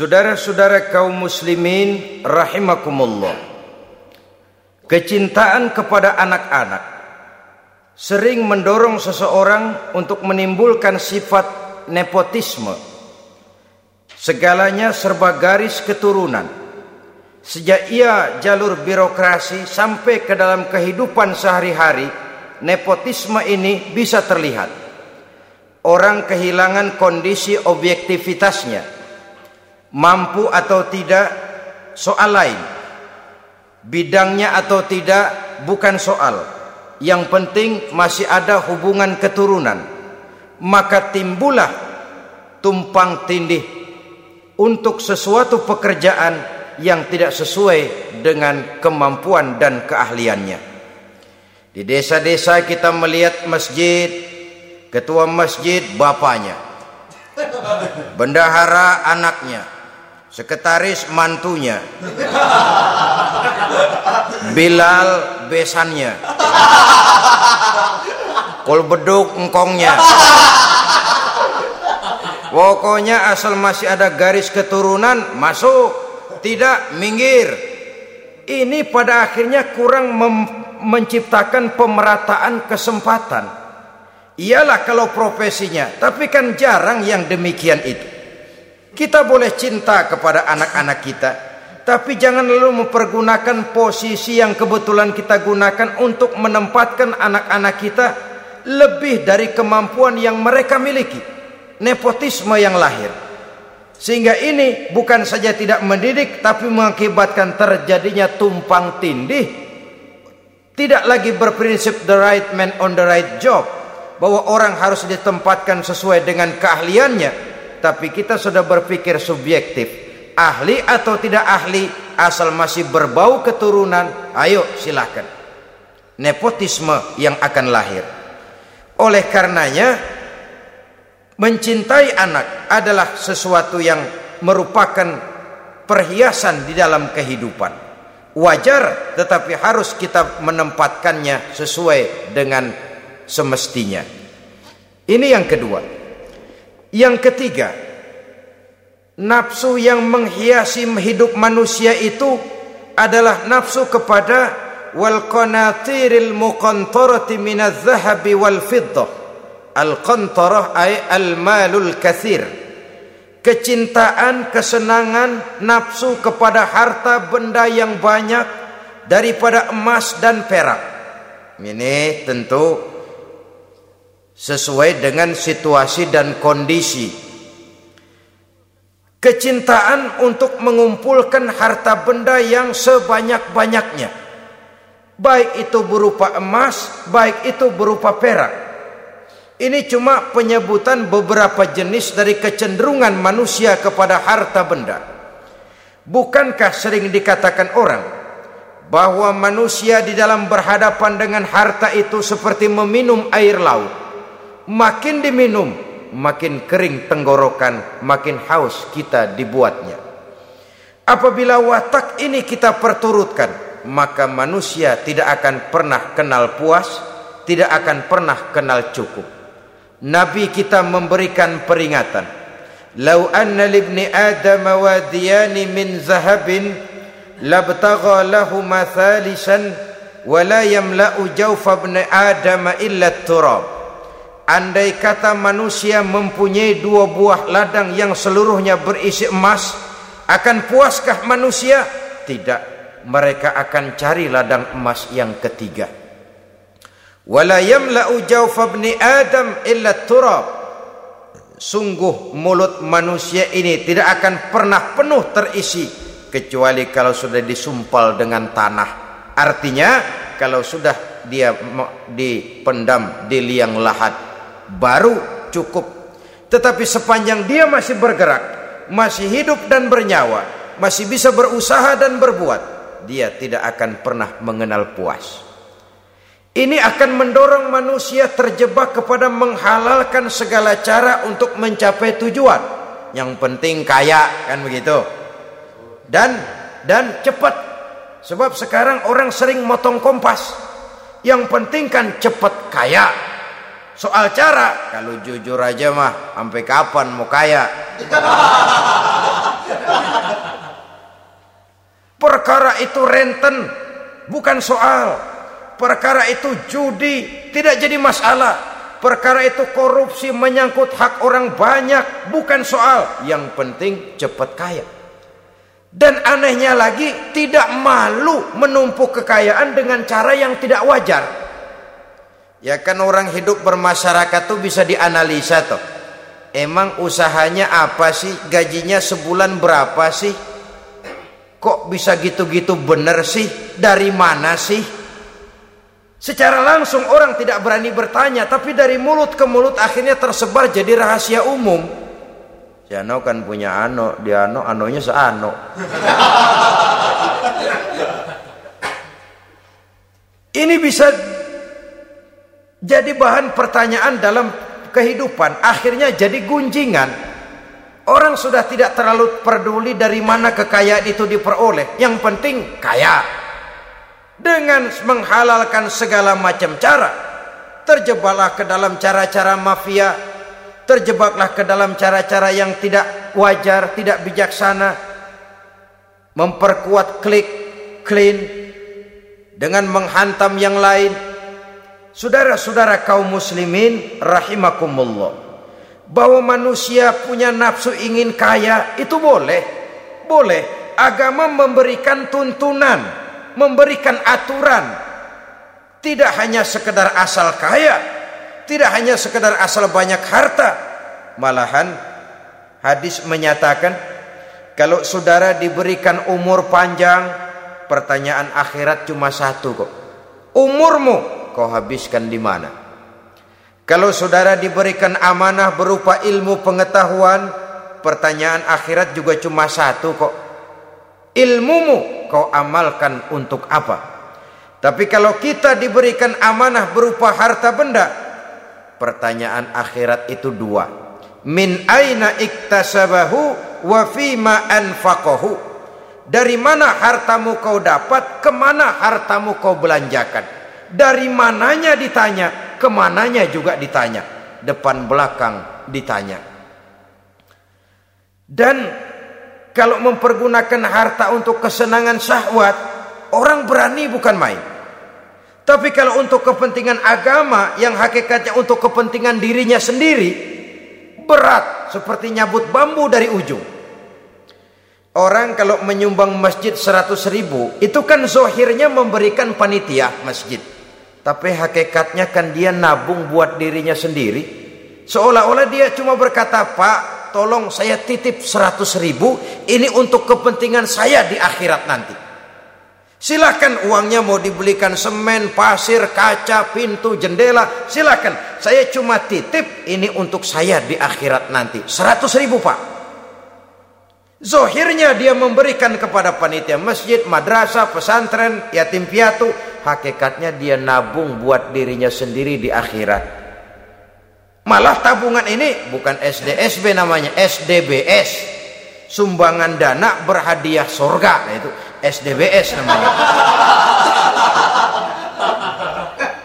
Saudara-saudara kaum muslimin rahimakumullah. Kecintaan kepada anak-anak sering mendorong seseorang untuk menimbulkan sifat nepotisme. Segalanya serba garis keturunan. Sejak ia jalur birokrasi sampai ke dalam kehidupan sehari-hari, nepotisme ini bisa terlihat. Orang kehilangan kondisi objektivitasnya. Mampu atau tidak soal lain. Bidangnya atau tidak bukan soal. Yang penting masih ada hubungan keturunan. Maka timbullah tumpang tindih untuk sesuatu pekerjaan yang tidak sesuai dengan kemampuan dan keahliannya. Di desa-desa kita melihat masjid, ketua masjid bapaknya, bendahara anaknya, sekretaris mantunya, Bilal besannya, kol beduk engkongnya. Pokoknya asal masih ada garis keturunan masuk, tidak minggir. Ini pada akhirnya kurang menciptakan pemerataan kesempatan. Iyalah kalau profesinya, tapi kan jarang yang demikian itu. Kita boleh cinta kepada anak-anak kita, tapi jangan lalu mempergunakan posisi yang kebetulan kita gunakan untuk menempatkan anak-anak kita lebih dari kemampuan yang mereka miliki nepotisme yang lahir. Sehingga ini bukan saja tidak mendidik tapi mengakibatkan terjadinya tumpang tindih. Tidak lagi berprinsip the right man on the right job. Bahwa orang harus ditempatkan sesuai dengan keahliannya. Tapi kita sudah berpikir subjektif. Ahli atau tidak ahli asal masih berbau keturunan. Ayo silahkan. Nepotisme yang akan lahir. Oleh karenanya Mencintai anak adalah sesuatu yang merupakan perhiasan di dalam kehidupan. Wajar tetapi harus kita menempatkannya sesuai dengan semestinya. Ini yang kedua. Yang ketiga, nafsu yang menghiasi hidup manusia itu adalah nafsu kepada wal qanatiril muqantarati minadh dhahabi wal fiddah Al-qantarah ay al-malul kathir. Kecintaan, kesenangan, nafsu kepada harta benda yang banyak daripada emas dan perak. Ini tentu sesuai dengan situasi dan kondisi. Kecintaan untuk mengumpulkan harta benda yang sebanyak-banyaknya. Baik itu berupa emas, baik itu berupa perak ini cuma penyebutan beberapa jenis dari kecenderungan manusia kepada harta benda. Bukankah sering dikatakan orang bahwa manusia di dalam berhadapan dengan harta itu seperti meminum air laut. Makin diminum, makin kering tenggorokan, makin haus kita dibuatnya. Apabila watak ini kita perturutkan, maka manusia tidak akan pernah kenal puas, tidak akan pernah kenal cukup. Nabi kita memberikan peringatan. Lau anna libni Adam wadiyani min zahabin labtagha lahu mathalisan wa la yamla'u jawfa ibn Adam illa turab. Andai kata manusia mempunyai dua buah ladang yang seluruhnya berisi emas, akan puaskah manusia? Tidak. Mereka akan cari ladang emas yang ketiga wala yamla'u jawfa ibni adam illa turab sungguh mulut manusia ini tidak akan pernah penuh terisi kecuali kalau sudah disumpal dengan tanah artinya kalau sudah dia dipendam di liang lahat baru cukup tetapi sepanjang dia masih bergerak masih hidup dan bernyawa masih bisa berusaha dan berbuat dia tidak akan pernah mengenal puas ini akan mendorong manusia terjebak kepada menghalalkan segala cara untuk mencapai tujuan. Yang penting kaya kan begitu. Dan dan cepat. Sebab sekarang orang sering motong kompas. Yang penting kan cepat kaya. Soal cara, kalau jujur aja mah, sampai kapan mau kaya? perkara itu renten bukan soal. Perkara itu judi tidak jadi masalah. Perkara itu korupsi menyangkut hak orang banyak bukan soal. Yang penting cepat kaya. Dan anehnya lagi tidak malu menumpuk kekayaan dengan cara yang tidak wajar ya kan orang hidup bermasyarakat tuh bisa dianalisa tuh emang usahanya apa sih? Gajinya sebulan berapa sih? Kok bisa gitu-gitu bener sih? Dari mana sih? Secara langsung orang tidak berani bertanya, tapi dari mulut ke mulut akhirnya tersebar jadi rahasia umum. Si Ano kan punya Ano, dia Ano, Anonya seano. Ini bisa jadi bahan pertanyaan dalam kehidupan, akhirnya jadi gunjingan. Orang sudah tidak terlalu peduli dari mana kekayaan itu diperoleh. Yang penting kaya dengan menghalalkan segala macam cara terjebaklah ke dalam cara-cara mafia terjebaklah ke dalam cara-cara yang tidak wajar tidak bijaksana memperkuat klik clean dengan menghantam yang lain saudara-saudara kaum muslimin rahimakumullah. Bahwa manusia punya nafsu ingin kaya itu boleh. Boleh. Agama memberikan tuntunan memberikan aturan. Tidak hanya sekedar asal kaya tidak hanya sekedar asal banyak harta. Malahan hadis menyatakan kalau saudara diberikan umur panjang pertanyaan akhirat cuma satu kok. Umurmu kau habiskan di mana. Kalau saudara diberikan amanah berupa ilmu pengetahuan pertanyaan akhirat juga cuma satu kok. Ilmumu kau amalkan untuk apa? Tapi kalau kita diberikan amanah berupa harta benda pertanyaan akhirat itu dua. Min aina iktasabahu wa fima anfaqahu? Dari mana hartamu kau dapat ke mana hartamu kau belanjakan dari mananya ditanya ke mananya juga ditanya depan belakang ditanya dan kalau mempergunakan harta untuk kesenangan syahwat, orang berani bukan main. Tapi kalau untuk kepentingan agama yang hakikatnya untuk kepentingan dirinya sendiri, berat seperti nyabut bambu dari ujung. Orang kalau menyumbang masjid 100 ribu, itu kan zohirnya memberikan panitia masjid. Tapi hakikatnya kan dia nabung buat dirinya sendiri. Seolah-olah dia cuma berkata, Pak, tolong saya titip 100 ribu ini untuk kepentingan saya di akhirat nanti. Silahkan uangnya mau dibelikan semen, pasir, kaca, pintu, jendela. Silahkan saya cuma titip ini untuk saya di akhirat nanti. 100 ribu pak. Zohirnya dia memberikan kepada panitia masjid, madrasah, pesantren, yatim piatu. Hakikatnya dia nabung buat dirinya sendiri di akhirat. Malah tabungan ini bukan SDSB namanya, SDBS. Sumbangan dana berhadiah surga. Nah, itu SDBS namanya.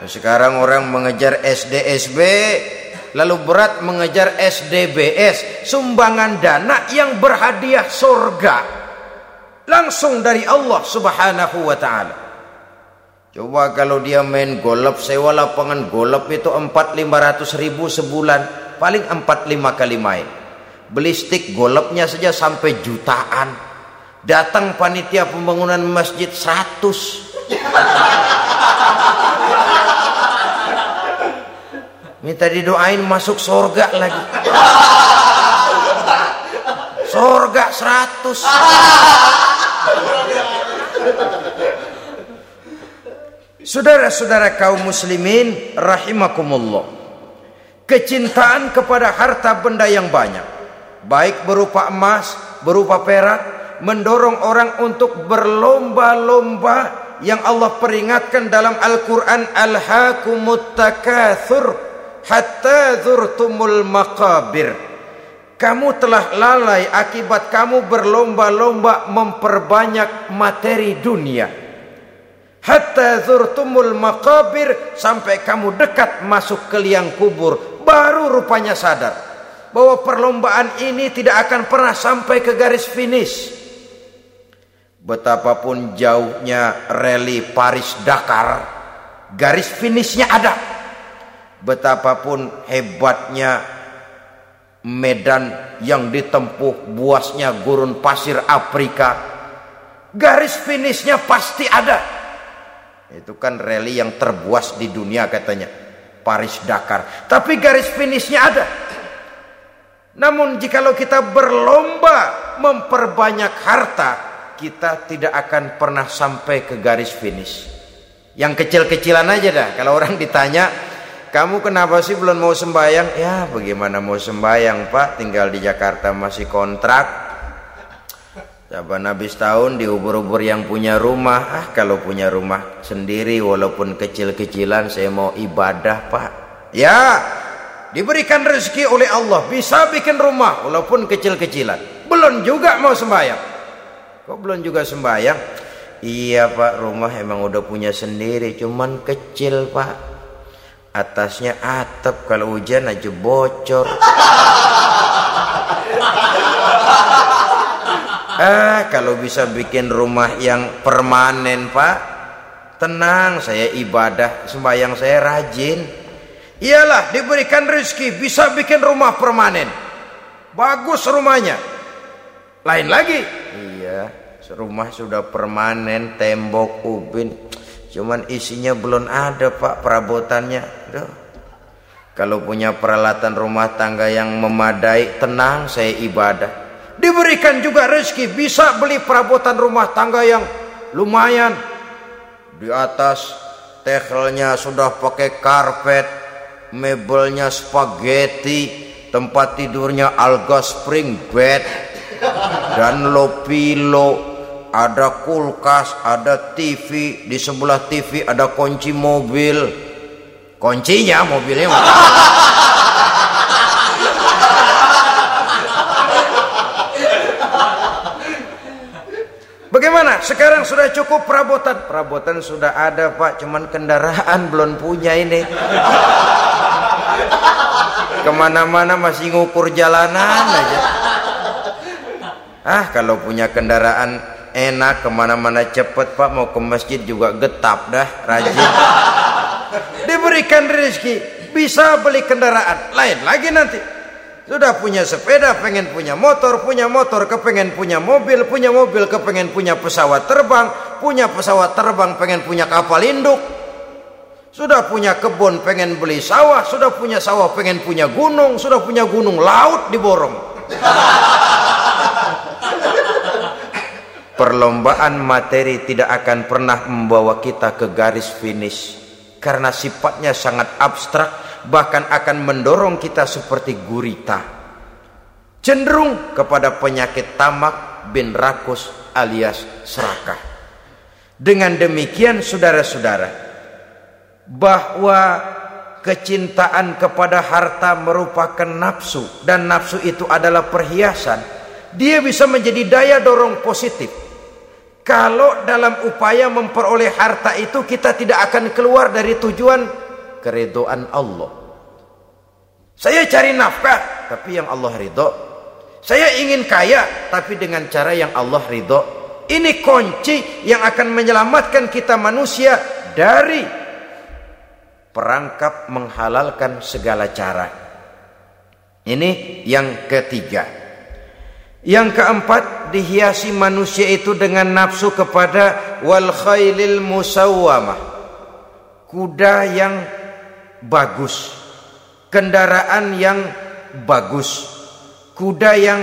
Sekarang orang mengejar SDSB, lalu berat mengejar SDBS, sumbangan dana yang berhadiah surga. Langsung dari Allah Subhanahu wa taala. Coba kalau dia main golf, sewa lapangan golf itu 4 500 ribu sebulan. Paling 4 5 kali main. Beli stick golfnya saja sampai jutaan. Datang panitia pembangunan masjid 100. Minta didoain masuk surga lagi. Surga 100. Saudara-saudara kaum muslimin rahimakumullah. Kecintaan kepada harta benda yang banyak, baik berupa emas, berupa perak, mendorong orang untuk berlomba-lomba yang Allah peringatkan dalam Al-Qur'an Al-Hakumut Takatsur hatta zurtumul maqabir. Kamu telah lalai akibat kamu berlomba-lomba memperbanyak materi dunia hatta zurtumul maqabir sampai kamu dekat masuk ke liang kubur baru rupanya sadar bahwa perlombaan ini tidak akan pernah sampai ke garis finish Betapapun jauhnya rally Paris Dakar, garis finishnya ada. Betapapun hebatnya medan yang ditempuh buasnya gurun pasir Afrika, garis finishnya pasti ada. Itu kan rally yang terbuas di dunia katanya. Paris Dakar. Tapi garis finishnya ada. Namun jikalau kita berlomba memperbanyak harta, kita tidak akan pernah sampai ke garis finish. Yang kecil-kecilan aja dah. Kalau orang ditanya, kamu kenapa sih belum mau sembahyang? Ya bagaimana mau sembahyang pak, tinggal di Jakarta masih kontrak. Saban habis tahun di ubur-ubur yang punya rumah, ah kalau punya rumah sendiri walaupun kecil-kecilan saya mau ibadah pak. Ya, diberikan rezeki oleh Allah bisa bikin rumah walaupun kecil-kecilan. Belum juga mau sembahyang. Kok belum juga sembahyang? Iya pak, rumah emang udah punya sendiri, cuman kecil pak. Atasnya atap kalau hujan aja bocor. Ah, kalau bisa bikin rumah yang permanen, Pak. Tenang, saya ibadah, sembahyang saya rajin. Iyalah, diberikan rezeki bisa bikin rumah permanen. Bagus rumahnya. Lain lagi. Iya, rumah sudah permanen, tembok, ubin. Cuman isinya belum ada, Pak, perabotannya. Duh. Kalau punya peralatan rumah tangga yang memadai, tenang saya ibadah. Diberikan juga rezeki bisa beli perabotan rumah tangga yang lumayan. Di atas tehelnya sudah pakai karpet, mebelnya spaghetti, tempat tidurnya alga spring bed dan lopilo, ada kulkas, ada TV, di sebelah TV ada kunci mobil. Kuncinya mobilnya Bagaimana? Sekarang sudah cukup perabotan. Perabotan sudah ada pak, cuman kendaraan belum punya ini. Ke mana-mana masih ngukur jalanan aja. Ah kalau punya kendaraan enak ke mana-mana cepet pak mau ke masjid juga getap dah rajin. Diberikan rezeki bisa beli kendaraan lain lagi nanti sudah punya sepeda, pengen punya motor, punya motor, kepengen punya mobil, punya mobil, kepengen punya pesawat terbang, punya pesawat terbang, pengen punya kapal induk. Sudah punya kebun, pengen beli sawah, sudah punya sawah, pengen punya gunung, sudah punya gunung, laut diborong. Perlombaan materi tidak akan pernah membawa kita ke garis finish karena sifatnya sangat abstrak bahkan akan mendorong kita seperti gurita. Cenderung kepada penyakit tamak bin rakus alias serakah. Dengan demikian saudara-saudara bahwa kecintaan kepada harta merupakan nafsu dan nafsu itu adalah perhiasan dia bisa menjadi daya dorong positif. Kalau dalam upaya memperoleh harta itu kita tidak akan keluar dari tujuan keridhaan Allah. Saya cari nafkah, tapi yang Allah ridho. Saya ingin kaya, tapi dengan cara yang Allah ridho. Ini kunci yang akan menyelamatkan kita manusia dari perangkap menghalalkan segala cara. Ini yang ketiga. Yang keempat, dihiasi manusia itu dengan nafsu kepada wal khailil musawwamah. Kuda yang bagus, kendaraan yang bagus, kuda yang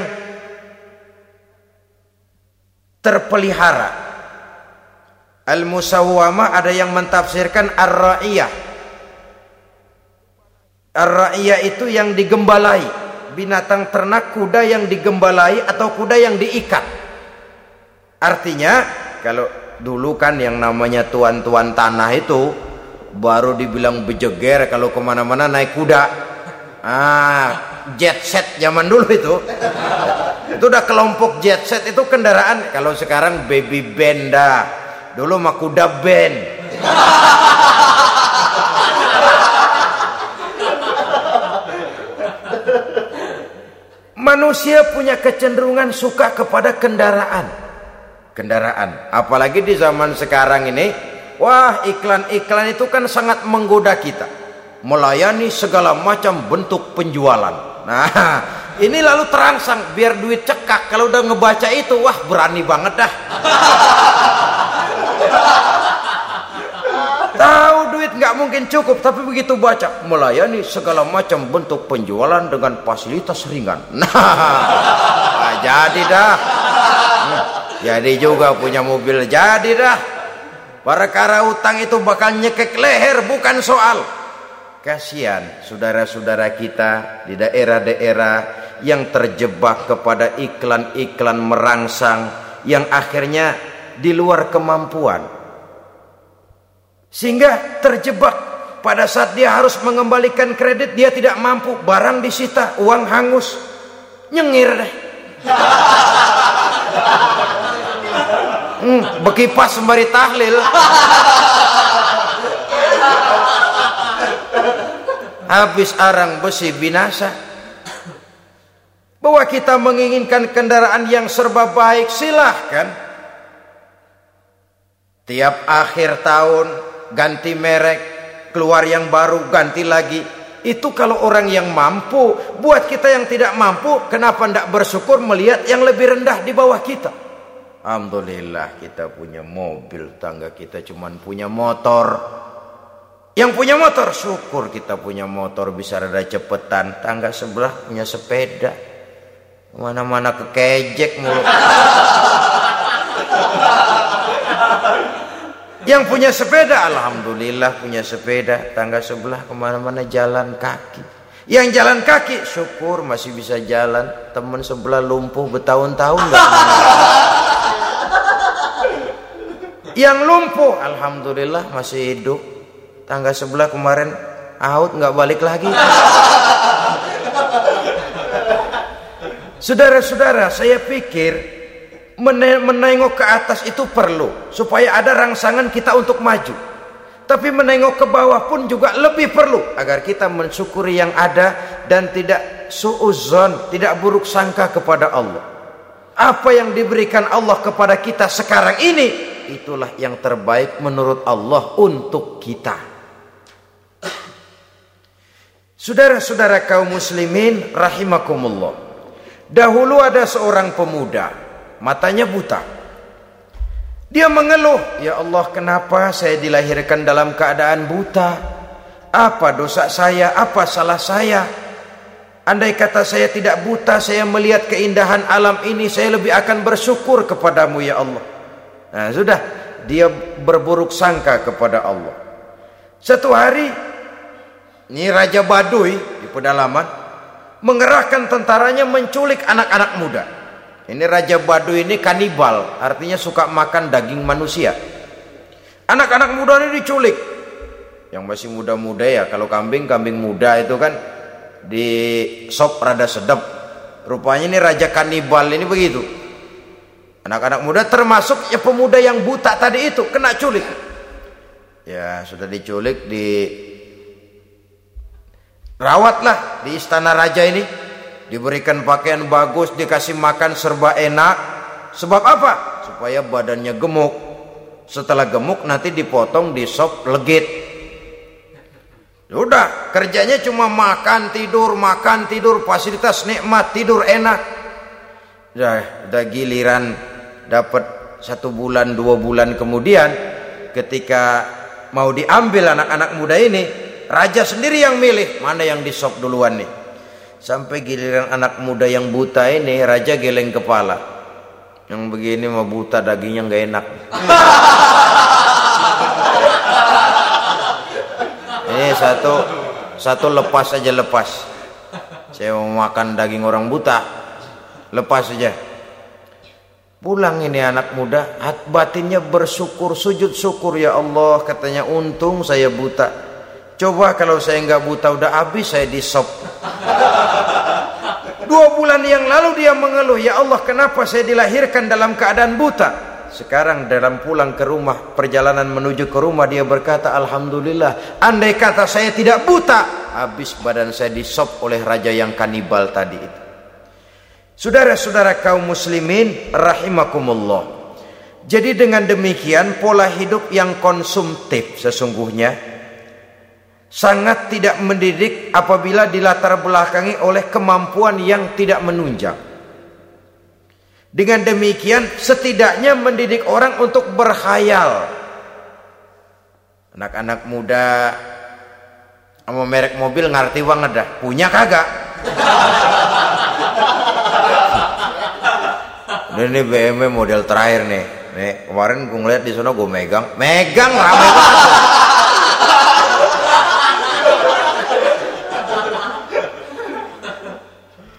terpelihara. Al-Musawwamah ada yang mentafsirkan ar-ra'iyah. Ar-ra'iyah itu yang digembalai, binatang ternak kuda yang digembalai atau kuda yang diikat. Artinya kalau dulu kan yang namanya tuan-tuan tanah itu baru dibilang bejeger kalau ke mana-mana naik kuda. Ah jet set zaman dulu itu. Itu udah kelompok jet set itu kendaraan. Kalau sekarang baby benda dulu mah kuda band. Manusia punya kecenderungan suka kepada kendaraan. Kendaraan. Apalagi di zaman sekarang ini, wah iklan-iklan itu kan sangat menggoda kita. Melayani segala macam bentuk penjualan. Nah, ini lalu terangsang biar duit cekak. Kalau udah ngebaca itu, wah berani banget dah. Tahu duit nggak mungkin cukup, tapi begitu baca melayani segala macam bentuk penjualan dengan fasilitas ringan. Nah, jadi dah. Hmm, jadi juga punya mobil jadi dah. Perkara utang itu bakal nyekek leher bukan soal. Kasihan saudara-saudara kita di daerah-daerah yang terjebak kepada iklan-iklan merangsang yang akhirnya di luar kemampuan. Sehingga terjebak pada saat dia harus mengembalikan kredit dia tidak mampu, barang disita, uang hangus. Nyengir deh. Hmm, bekipas sembari tahlil. habis arang besi binasa. Bahwa kita menginginkan kendaraan yang serba baik silahkan. Tiap akhir tahun ganti merek keluar yang baru ganti lagi. Itu kalau orang yang mampu. Buat kita yang tidak mampu kenapa tidak bersyukur melihat yang lebih rendah di bawah kita Alhamdulillah kita punya mobil tangga kita cuman punya motor yang punya motor syukur kita punya motor bisa rada cepetan. Tangga sebelah punya sepeda. Mana-mana kekejek mulu. Yang punya sepeda alhamdulillah punya sepeda. Tangga sebelah ke mana-mana jalan kaki. Yang jalan kaki syukur masih bisa jalan. Teman sebelah lumpuh bertahun-tahun Yang lumpuh alhamdulillah masih hidup tangga sebelah kemarin out nggak balik lagi Saudara-saudara, saya pikir menengok ke atas itu perlu supaya ada rangsangan kita untuk maju. Tapi menengok ke bawah pun juga lebih perlu agar kita mensyukuri yang ada dan tidak suuzon, tidak buruk sangka kepada Allah. Apa yang diberikan Allah kepada kita sekarang ini itulah yang terbaik menurut Allah untuk kita. Saudara-saudara kaum muslimin rahimakumullah. Dahulu ada seorang pemuda, matanya buta. Dia mengeluh, "Ya Allah, kenapa saya dilahirkan dalam keadaan buta? Apa dosa saya? Apa salah saya? Andai kata saya tidak buta, saya melihat keindahan alam ini, saya lebih akan bersyukur kepadamu ya Allah." Nah, sudah dia berburuk sangka kepada Allah. Satu hari ini Raja Baduy di pedalaman mengerahkan tentaranya menculik anak-anak muda. Ini Raja Baduy ini kanibal, artinya suka makan daging manusia. Anak-anak muda ini diculik. Yang masih muda-muda ya, kalau kambing kambing muda itu kan di sop rada sedap. Rupanya ini raja kanibal ini begitu. Anak-anak muda termasuk ya pemuda yang buta tadi itu kena culik. Ya, sudah diculik di Rawatlah di istana raja ini. Diberikan pakaian bagus, dikasih makan serba enak. Sebab apa? Supaya badannya gemuk. Setelah gemuk nanti dipotong di sop legit. Udah, kerjanya cuma makan, tidur, makan, tidur, fasilitas nikmat, tidur enak. Udah, udah giliran dapat satu bulan, dua bulan kemudian ketika mau diambil anak-anak muda ini Raja sendiri yang milih mana yang disop duluan nih. Sampai giliran anak muda yang buta ini raja geleng kepala. Yang begini mau buta dagingnya nggak enak. ini satu satu lepas aja lepas. Saya mau makan daging orang buta. Lepas aja. Pulang ini anak muda, batinnya bersyukur, sujud syukur ya Allah, katanya untung saya buta Coba kalau saya nggak buta udah habis saya di sop. Dua bulan yang lalu dia mengeluh, ya Allah kenapa saya dilahirkan dalam keadaan buta? Sekarang dalam pulang ke rumah, perjalanan menuju ke rumah dia berkata, Alhamdulillah, andai kata saya tidak buta, habis badan saya disop oleh raja yang kanibal tadi itu. Saudara-saudara kaum muslimin, rahimakumullah. Jadi dengan demikian pola hidup yang konsumtif sesungguhnya sangat tidak mendidik apabila dilatar belakangi oleh kemampuan yang tidak menunjang. Dengan demikian setidaknya mendidik orang untuk berkhayal. Anak-anak muda sama merek mobil ngerti banget dah. Punya kagak? Ini BMW model terakhir nih. Nih, kemarin gue ngeliat di sana gue megang. Megang ramai banget.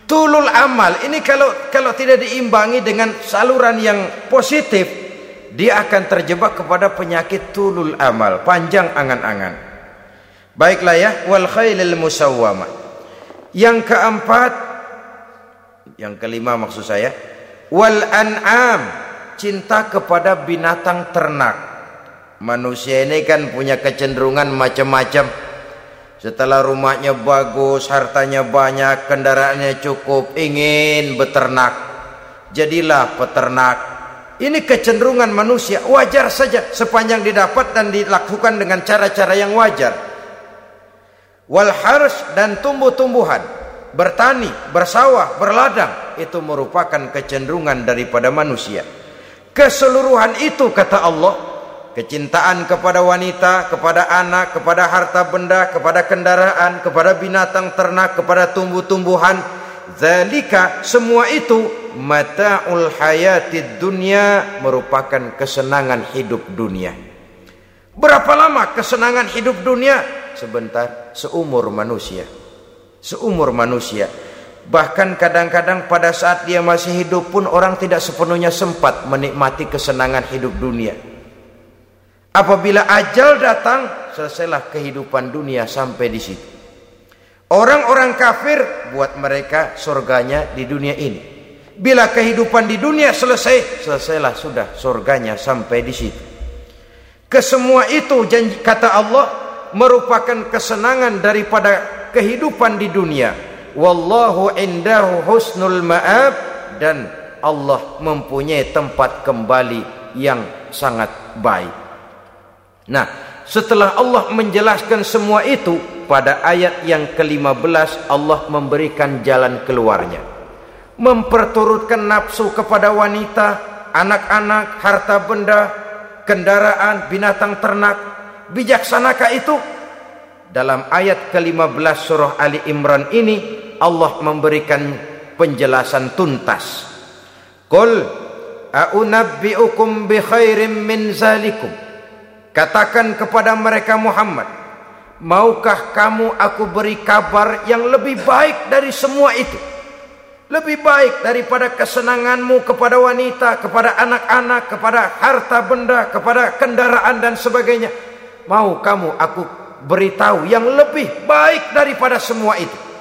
Tulul amal ini kalau kalau tidak diimbangi dengan saluran yang positif, dia akan terjebak kepada penyakit tulul amal, panjang angan-angan. Baiklah ya, wal khailil musawwama. Yang keempat, yang kelima maksud saya, wal an'am, cinta kepada binatang ternak. Manusia ini kan punya kecenderungan macam-macam setelah rumahnya bagus, hartanya banyak, kendaraannya cukup, ingin beternak. Jadilah peternak. Ini kecenderungan manusia, wajar saja sepanjang didapat dan dilakukan dengan cara-cara yang wajar. Wal harus dan tumbuh-tumbuhan, bertani, bersawah, berladang, itu merupakan kecenderungan daripada manusia. Keseluruhan itu kata Allah kecintaan kepada wanita, kepada anak, kepada harta benda, kepada kendaraan, kepada binatang ternak, kepada tumbuh-tumbuhan. Zalika semua itu mata'ul hayatid dunia merupakan kesenangan hidup dunia. Berapa lama kesenangan hidup dunia? Sebentar, seumur manusia. Seumur manusia. Bahkan kadang-kadang pada saat dia masih hidup pun orang tidak sepenuhnya sempat menikmati kesenangan hidup dunia. Apabila ajal datang, selesailah kehidupan dunia sampai di situ. Orang-orang kafir buat mereka surganya di dunia ini. Bila kehidupan di dunia selesai, selesailah sudah surganya sampai di situ. Kesemua itu janji kata Allah merupakan kesenangan daripada kehidupan di dunia. Wallahu indahu husnul ma'ab dan Allah mempunyai tempat kembali yang sangat baik. Nah, setelah Allah menjelaskan semua itu, pada ayat yang ke-15 Allah memberikan jalan keluarnya. Memperturutkan nafsu kepada wanita, anak-anak, harta benda, kendaraan, binatang ternak. Bijaksanakah itu? Dalam ayat ke-15 surah Ali Imran ini Allah memberikan penjelasan tuntas. Qul a'unabbi'ukum bi khairim min zalikum Katakan kepada mereka Muhammad, maukah kamu aku beri kabar yang lebih baik dari semua itu? Lebih baik daripada kesenanganmu kepada wanita, kepada anak-anak, kepada harta benda, kepada kendaraan dan sebagainya. Mau kamu aku beritahu yang lebih baik daripada semua itu?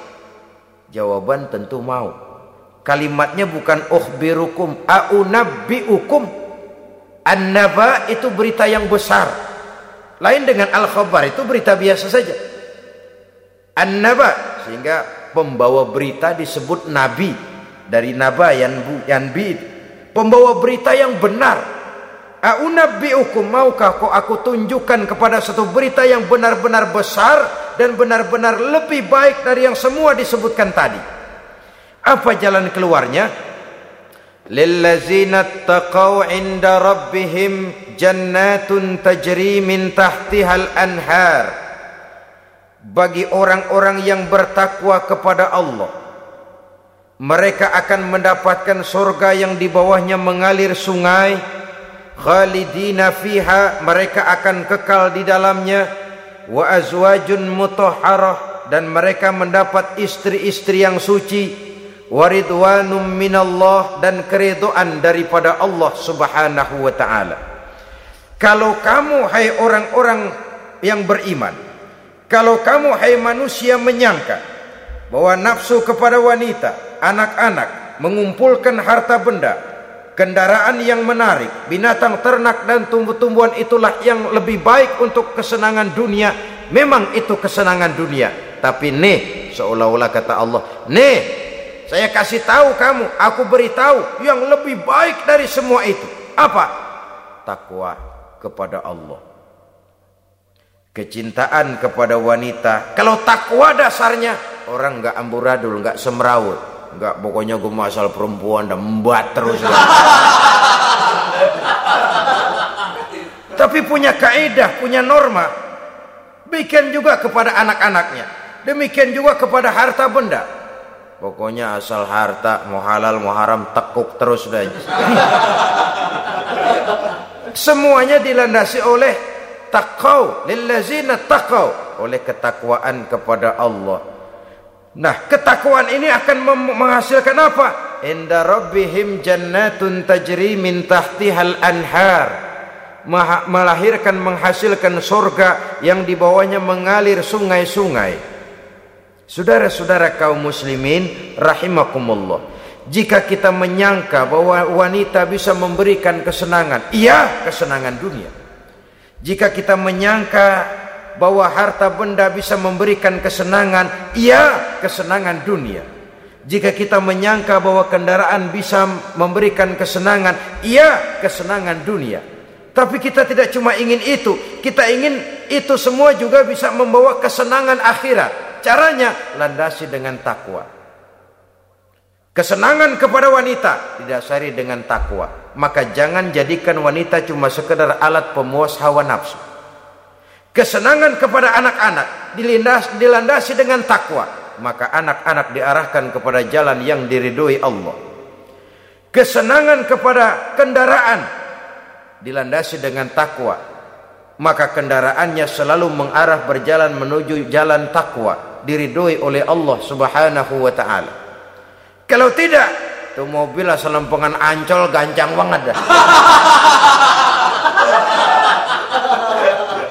Jawaban tentu mau. Kalimatnya bukan ukhbirukum, aunabbiukum. An-naba itu berita yang besar. Lain dengan al-khabar itu berita biasa saja. An-naba sehingga pembawa berita disebut nabi dari naba yang bu, yang bi pembawa berita yang benar. A'unabbi'ukum maukah kau aku tunjukkan kepada satu berita yang benar-benar besar dan benar-benar lebih baik dari yang semua disebutkan tadi. Apa jalan keluarnya? Lillazina taqaw inda rabbihim jannatun tajri min tahtihal anhar. Bagi orang-orang yang bertakwa kepada Allah. Mereka akan mendapatkan surga yang di bawahnya mengalir sungai. Sungai khalidina fiha mereka akan kekal di dalamnya wa azwajun mutahharah dan mereka mendapat istri-istri yang suci waridwanum minallah dan keridhaan daripada Allah Subhanahu wa taala. Kalau kamu hai orang-orang yang beriman, kalau kamu hai manusia menyangka bahwa nafsu kepada wanita, anak-anak, mengumpulkan harta benda, kendaraan yang menarik, binatang ternak dan tumbuh-tumbuhan itulah yang lebih baik untuk kesenangan dunia. Memang itu kesenangan dunia, tapi nih seolah-olah kata Allah, nih saya kasih tahu kamu, aku beritahu yang lebih baik dari semua itu. Apa? takwa kepada Allah. Kecintaan kepada wanita. Kalau takwa dasarnya orang nggak amburadul, nggak semrawut, nggak pokoknya gue masal perempuan dan membuat terus. Tapi punya kaidah, punya norma. Bikin juga kepada anak-anaknya. Demikian juga kepada harta benda. Pokoknya asal harta mau halal mau haram tekuk terus dah. Semuanya dilandasi oleh taqau lillazina taqau oleh ketakwaan kepada Allah. Nah, ketakwaan ini akan menghasilkan apa? Inda rabbihim jannatun tajri min tahtihal anhar. Melahirkan menghasilkan surga yang di bawahnya mengalir sungai-sungai. Saudara-saudara kaum muslimin rahimakumullah. Jika kita menyangka bahwa wanita bisa memberikan kesenangan, iya kesenangan dunia. Jika kita menyangka bahwa harta benda bisa memberikan kesenangan, iya kesenangan dunia. Jika kita menyangka bahwa kendaraan bisa memberikan kesenangan, iya kesenangan dunia. Tapi kita tidak cuma ingin itu, kita ingin itu semua juga bisa membawa kesenangan akhirat. Caranya landasi dengan takwa. Kesenangan kepada wanita didasari dengan takwa. Maka jangan jadikan wanita cuma sekedar alat pemuas hawa nafsu. Kesenangan kepada anak-anak dilandasi dengan takwa. Maka anak-anak diarahkan kepada jalan yang diridhoi Allah. Kesenangan kepada kendaraan dilandasi dengan takwa. Maka kendaraannya selalu mengarah berjalan menuju jalan takwa diridhoi oleh Allah Subhanahu wa taala. Kalau tidak, tuh mobil asal lempengan ancol gancang banget dah.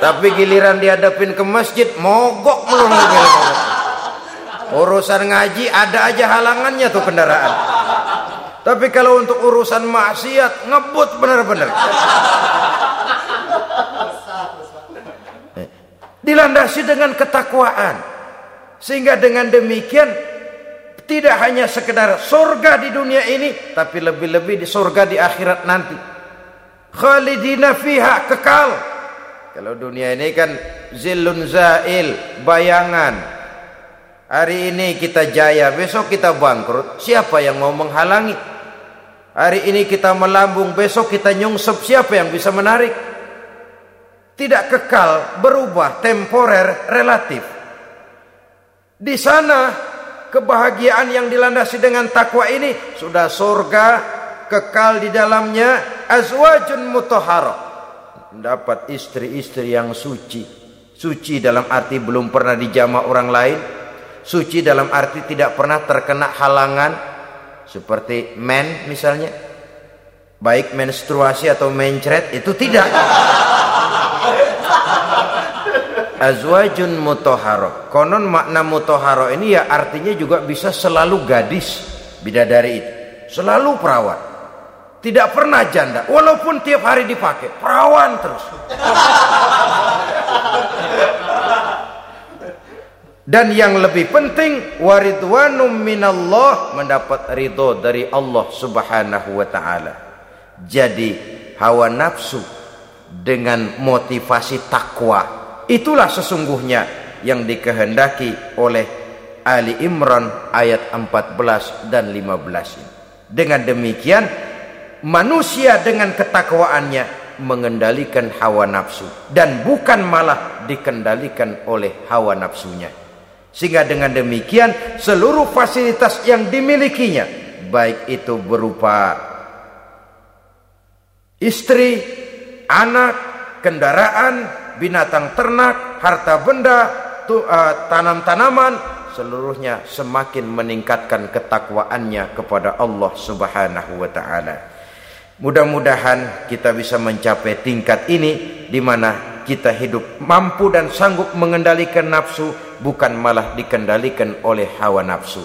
Tapi giliran dihadapin ke masjid mogok melulu Urusan ngaji ada aja halangannya tuh kendaraan. Tapi kalau untuk urusan maksiat ngebut benar-benar. Dilandasi dengan ketakwaan. Sehingga dengan demikian tidak hanya sekedar surga di dunia ini, tapi lebih-lebih di surga di akhirat nanti. Khalidina fiha kekal. Kalau dunia ini kan zillun zail, bayangan. Hari ini kita jaya, besok kita bangkrut. Siapa yang mau menghalangi? Hari ini kita melambung, besok kita nyungsep. Siapa yang bisa menarik? Tidak kekal, berubah, temporer, relatif. Di sana kebahagiaan yang dilandasi dengan takwa ini sudah surga kekal di dalamnya azwajun mutahharah. Dapat istri-istri yang suci. Suci dalam arti belum pernah dijama orang lain. Suci dalam arti tidak pernah terkena halangan seperti men misalnya. Baik menstruasi atau mencret itu tidak azwajun mutoharo. Konon makna mutoharo ini ya artinya juga bisa selalu gadis bidadari itu. Selalu perawan. Tidak pernah janda. Walaupun tiap hari dipakai. Perawan terus. Dan yang lebih penting waridwanum minallah mendapat ridho dari Allah Subhanahu wa taala. Jadi hawa nafsu dengan motivasi takwa Itulah sesungguhnya yang dikehendaki oleh Ali Imran ayat 14 dan 15 Dengan demikian manusia dengan ketakwaannya mengendalikan hawa nafsu dan bukan malah dikendalikan oleh hawa nafsunya. Sehingga dengan demikian seluruh fasilitas yang dimilikinya baik itu berupa istri, anak, kendaraan, binatang ternak, harta benda, uh, tanam-tanaman, seluruhnya semakin meningkatkan ketakwaannya kepada Allah Subhanahu wa taala. Mudah-mudahan kita bisa mencapai tingkat ini di mana kita hidup mampu dan sanggup mengendalikan nafsu bukan malah dikendalikan oleh hawa nafsu.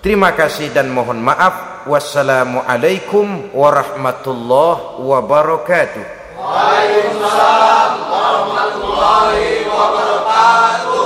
Terima kasih dan mohon maaf. Wassalamualaikum warahmatullahi wabarakatuh. Waalaikumsalam warahmatullahi wabarakatuh.